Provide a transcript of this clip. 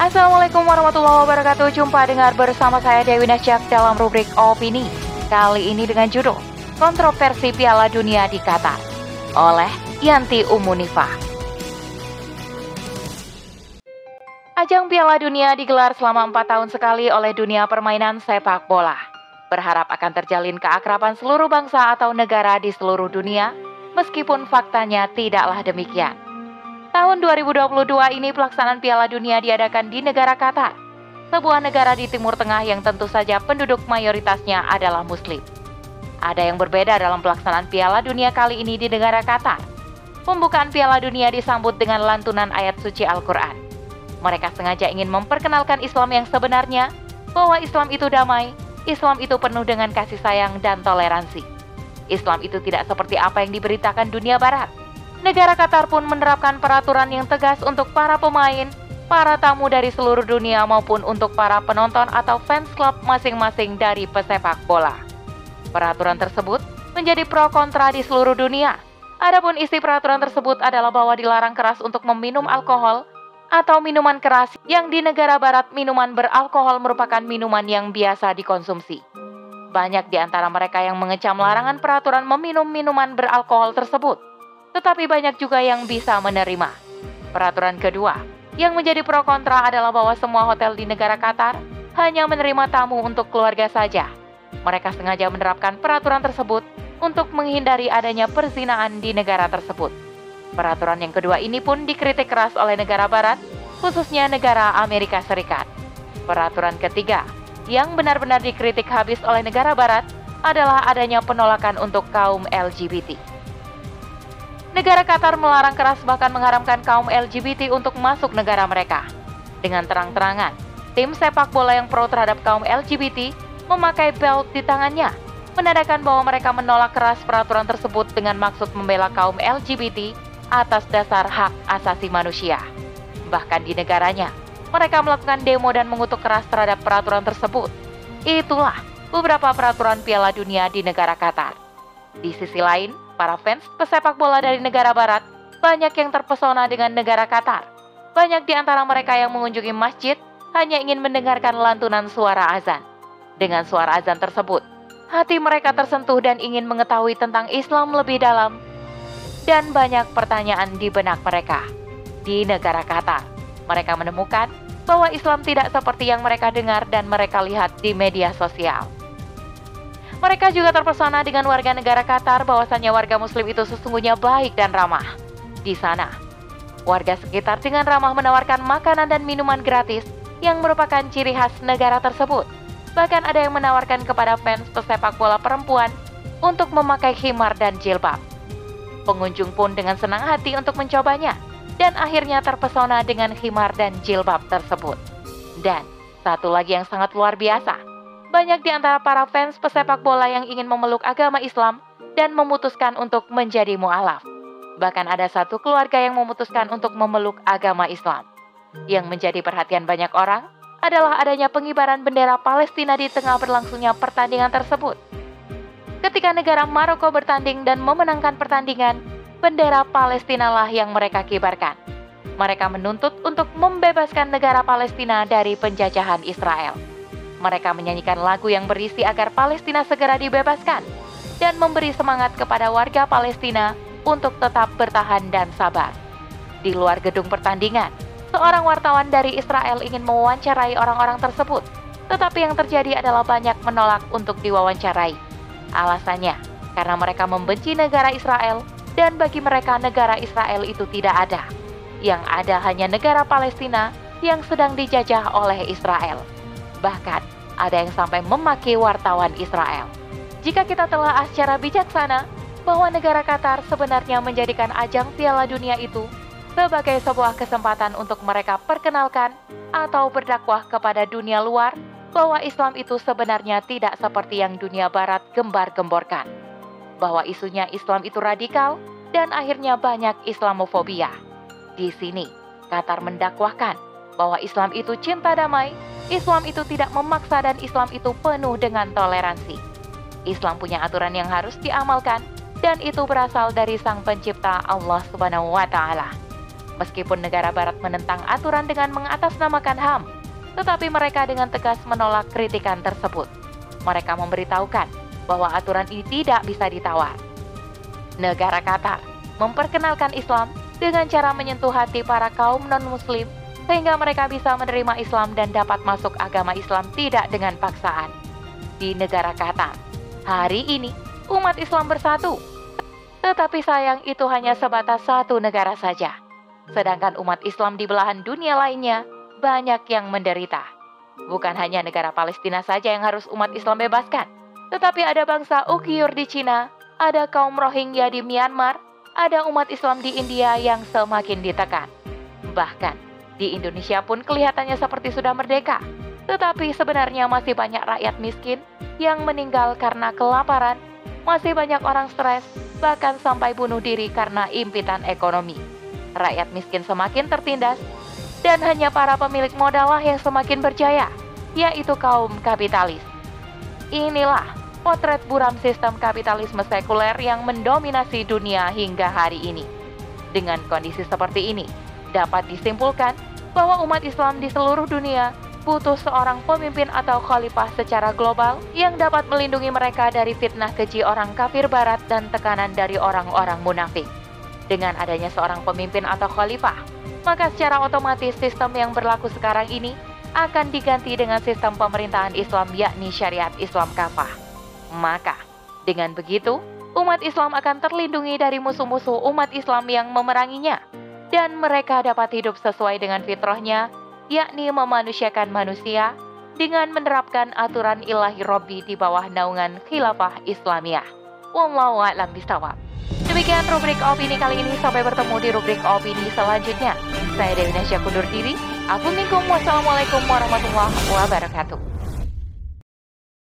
Assalamualaikum warahmatullahi wabarakatuh. Jumpa dengar bersama saya Dewi Nasjak dalam rubrik Opini. Kali ini dengan judul Kontroversi Piala Dunia di Qatar oleh Yanti Umunifah. Ajang Piala Dunia digelar selama empat tahun sekali oleh dunia permainan sepak bola. Berharap akan terjalin keakraban seluruh bangsa atau negara di seluruh dunia, meskipun faktanya tidaklah demikian. Tahun 2022 ini pelaksanaan Piala Dunia diadakan di negara Qatar, sebuah negara di Timur Tengah yang tentu saja penduduk mayoritasnya adalah Muslim. Ada yang berbeda dalam pelaksanaan Piala Dunia kali ini di negara Qatar. Pembukaan Piala Dunia disambut dengan lantunan ayat suci Al-Quran. Mereka sengaja ingin memperkenalkan Islam yang sebenarnya, bahwa Islam itu damai, Islam itu penuh dengan kasih sayang dan toleransi. Islam itu tidak seperti apa yang diberitakan dunia barat negara Qatar pun menerapkan peraturan yang tegas untuk para pemain, para tamu dari seluruh dunia maupun untuk para penonton atau fans klub masing-masing dari pesepak bola. Peraturan tersebut menjadi pro kontra di seluruh dunia. Adapun isi peraturan tersebut adalah bahwa dilarang keras untuk meminum alkohol atau minuman keras yang di negara barat minuman beralkohol merupakan minuman yang biasa dikonsumsi. Banyak di antara mereka yang mengecam larangan peraturan meminum minuman beralkohol tersebut tetapi banyak juga yang bisa menerima. Peraturan kedua, yang menjadi pro kontra adalah bahwa semua hotel di negara Qatar hanya menerima tamu untuk keluarga saja. Mereka sengaja menerapkan peraturan tersebut untuk menghindari adanya perzinaan di negara tersebut. Peraturan yang kedua ini pun dikritik keras oleh negara barat, khususnya negara Amerika Serikat. Peraturan ketiga, yang benar-benar dikritik habis oleh negara barat, adalah adanya penolakan untuk kaum LGBT negara Qatar melarang keras bahkan mengharamkan kaum LGBT untuk masuk negara mereka. Dengan terang-terangan, tim sepak bola yang pro terhadap kaum LGBT memakai belt di tangannya, menandakan bahwa mereka menolak keras peraturan tersebut dengan maksud membela kaum LGBT atas dasar hak asasi manusia. Bahkan di negaranya, mereka melakukan demo dan mengutuk keras terhadap peraturan tersebut. Itulah beberapa peraturan Piala Dunia di negara Qatar. Di sisi lain, para fans pesepak bola dari negara barat banyak yang terpesona dengan negara Qatar. Banyak di antara mereka yang mengunjungi masjid hanya ingin mendengarkan lantunan suara azan. Dengan suara azan tersebut, hati mereka tersentuh dan ingin mengetahui tentang Islam lebih dalam. Dan banyak pertanyaan di benak mereka. Di negara Qatar, mereka menemukan bahwa Islam tidak seperti yang mereka dengar dan mereka lihat di media sosial. Mereka juga terpesona dengan warga negara Qatar bahwasannya warga muslim itu sesungguhnya baik dan ramah. Di sana, warga sekitar dengan ramah menawarkan makanan dan minuman gratis yang merupakan ciri khas negara tersebut. Bahkan ada yang menawarkan kepada fans pesepak bola perempuan untuk memakai khimar dan jilbab. Pengunjung pun dengan senang hati untuk mencobanya dan akhirnya terpesona dengan khimar dan jilbab tersebut. Dan satu lagi yang sangat luar biasa, banyak di antara para fans pesepak bola yang ingin memeluk agama Islam dan memutuskan untuk menjadi mu'alaf. Bahkan ada satu keluarga yang memutuskan untuk memeluk agama Islam. Yang menjadi perhatian banyak orang adalah adanya pengibaran bendera Palestina di tengah berlangsungnya pertandingan tersebut. Ketika negara Maroko bertanding dan memenangkan pertandingan, bendera Palestina lah yang mereka kibarkan. Mereka menuntut untuk membebaskan negara Palestina dari penjajahan Israel. Mereka menyanyikan lagu yang berisi agar Palestina segera dibebaskan dan memberi semangat kepada warga Palestina untuk tetap bertahan dan sabar. Di luar gedung pertandingan, seorang wartawan dari Israel ingin mewawancarai orang-orang tersebut, tetapi yang terjadi adalah banyak menolak untuk diwawancarai. Alasannya, karena mereka membenci negara Israel dan bagi mereka negara Israel itu tidak ada. Yang ada hanya negara Palestina yang sedang dijajah oleh Israel. Bahkan, ada yang sampai memaki wartawan Israel. Jika kita telah secara bijaksana bahwa negara Qatar sebenarnya menjadikan ajang Piala Dunia itu sebagai sebuah kesempatan untuk mereka perkenalkan atau berdakwah kepada dunia luar bahwa Islam itu sebenarnya tidak seperti yang dunia barat gembar-gemborkan. Bahwa isunya Islam itu radikal dan akhirnya banyak Islamofobia. Di sini, Qatar mendakwahkan bahwa Islam itu cinta damai, Islam itu tidak memaksa dan Islam itu penuh dengan toleransi. Islam punya aturan yang harus diamalkan dan itu berasal dari Sang Pencipta Allah Subhanahu wa taala. Meskipun negara barat menentang aturan dengan mengatasnamakan HAM, tetapi mereka dengan tegas menolak kritikan tersebut. Mereka memberitahukan bahwa aturan ini tidak bisa ditawar. Negara Qatar memperkenalkan Islam dengan cara menyentuh hati para kaum non-muslim sehingga mereka bisa menerima Islam dan dapat masuk agama Islam tidak dengan paksaan. Di negara Qatar, hari ini umat Islam bersatu. Tetapi sayang itu hanya sebatas satu negara saja. Sedangkan umat Islam di belahan dunia lainnya banyak yang menderita. Bukan hanya negara Palestina saja yang harus umat Islam bebaskan, tetapi ada bangsa Ukiur di Cina, ada kaum Rohingya di Myanmar, ada umat Islam di India yang semakin ditekan. Bahkan di Indonesia pun kelihatannya seperti sudah merdeka, tetapi sebenarnya masih banyak rakyat miskin yang meninggal karena kelaparan, masih banyak orang stres, bahkan sampai bunuh diri karena impitan ekonomi. Rakyat miskin semakin tertindas, dan hanya para pemilik modal lah yang semakin berjaya, yaitu kaum kapitalis. Inilah potret buram sistem kapitalisme sekuler yang mendominasi dunia hingga hari ini. Dengan kondisi seperti ini, dapat disimpulkan bahwa umat Islam di seluruh dunia butuh seorang pemimpin atau khalifah secara global yang dapat melindungi mereka dari fitnah keji orang kafir barat dan tekanan dari orang-orang munafik. Dengan adanya seorang pemimpin atau khalifah, maka secara otomatis sistem yang berlaku sekarang ini akan diganti dengan sistem pemerintahan Islam yakni syariat Islam kafah. Maka, dengan begitu, umat Islam akan terlindungi dari musuh-musuh umat Islam yang memeranginya dan mereka dapat hidup sesuai dengan fitrahnya yakni memanusiakan manusia dengan menerapkan aturan ilahi Robbi di bawah naungan khilafah Islamiyah. Wallahu a'lam bishawab. Demikian rubrik opini kali ini. Sampai bertemu di rubrik opini selanjutnya. Saya Dewi Nasya kundur diri. Assalamualaikum warahmatullahi wabarakatuh.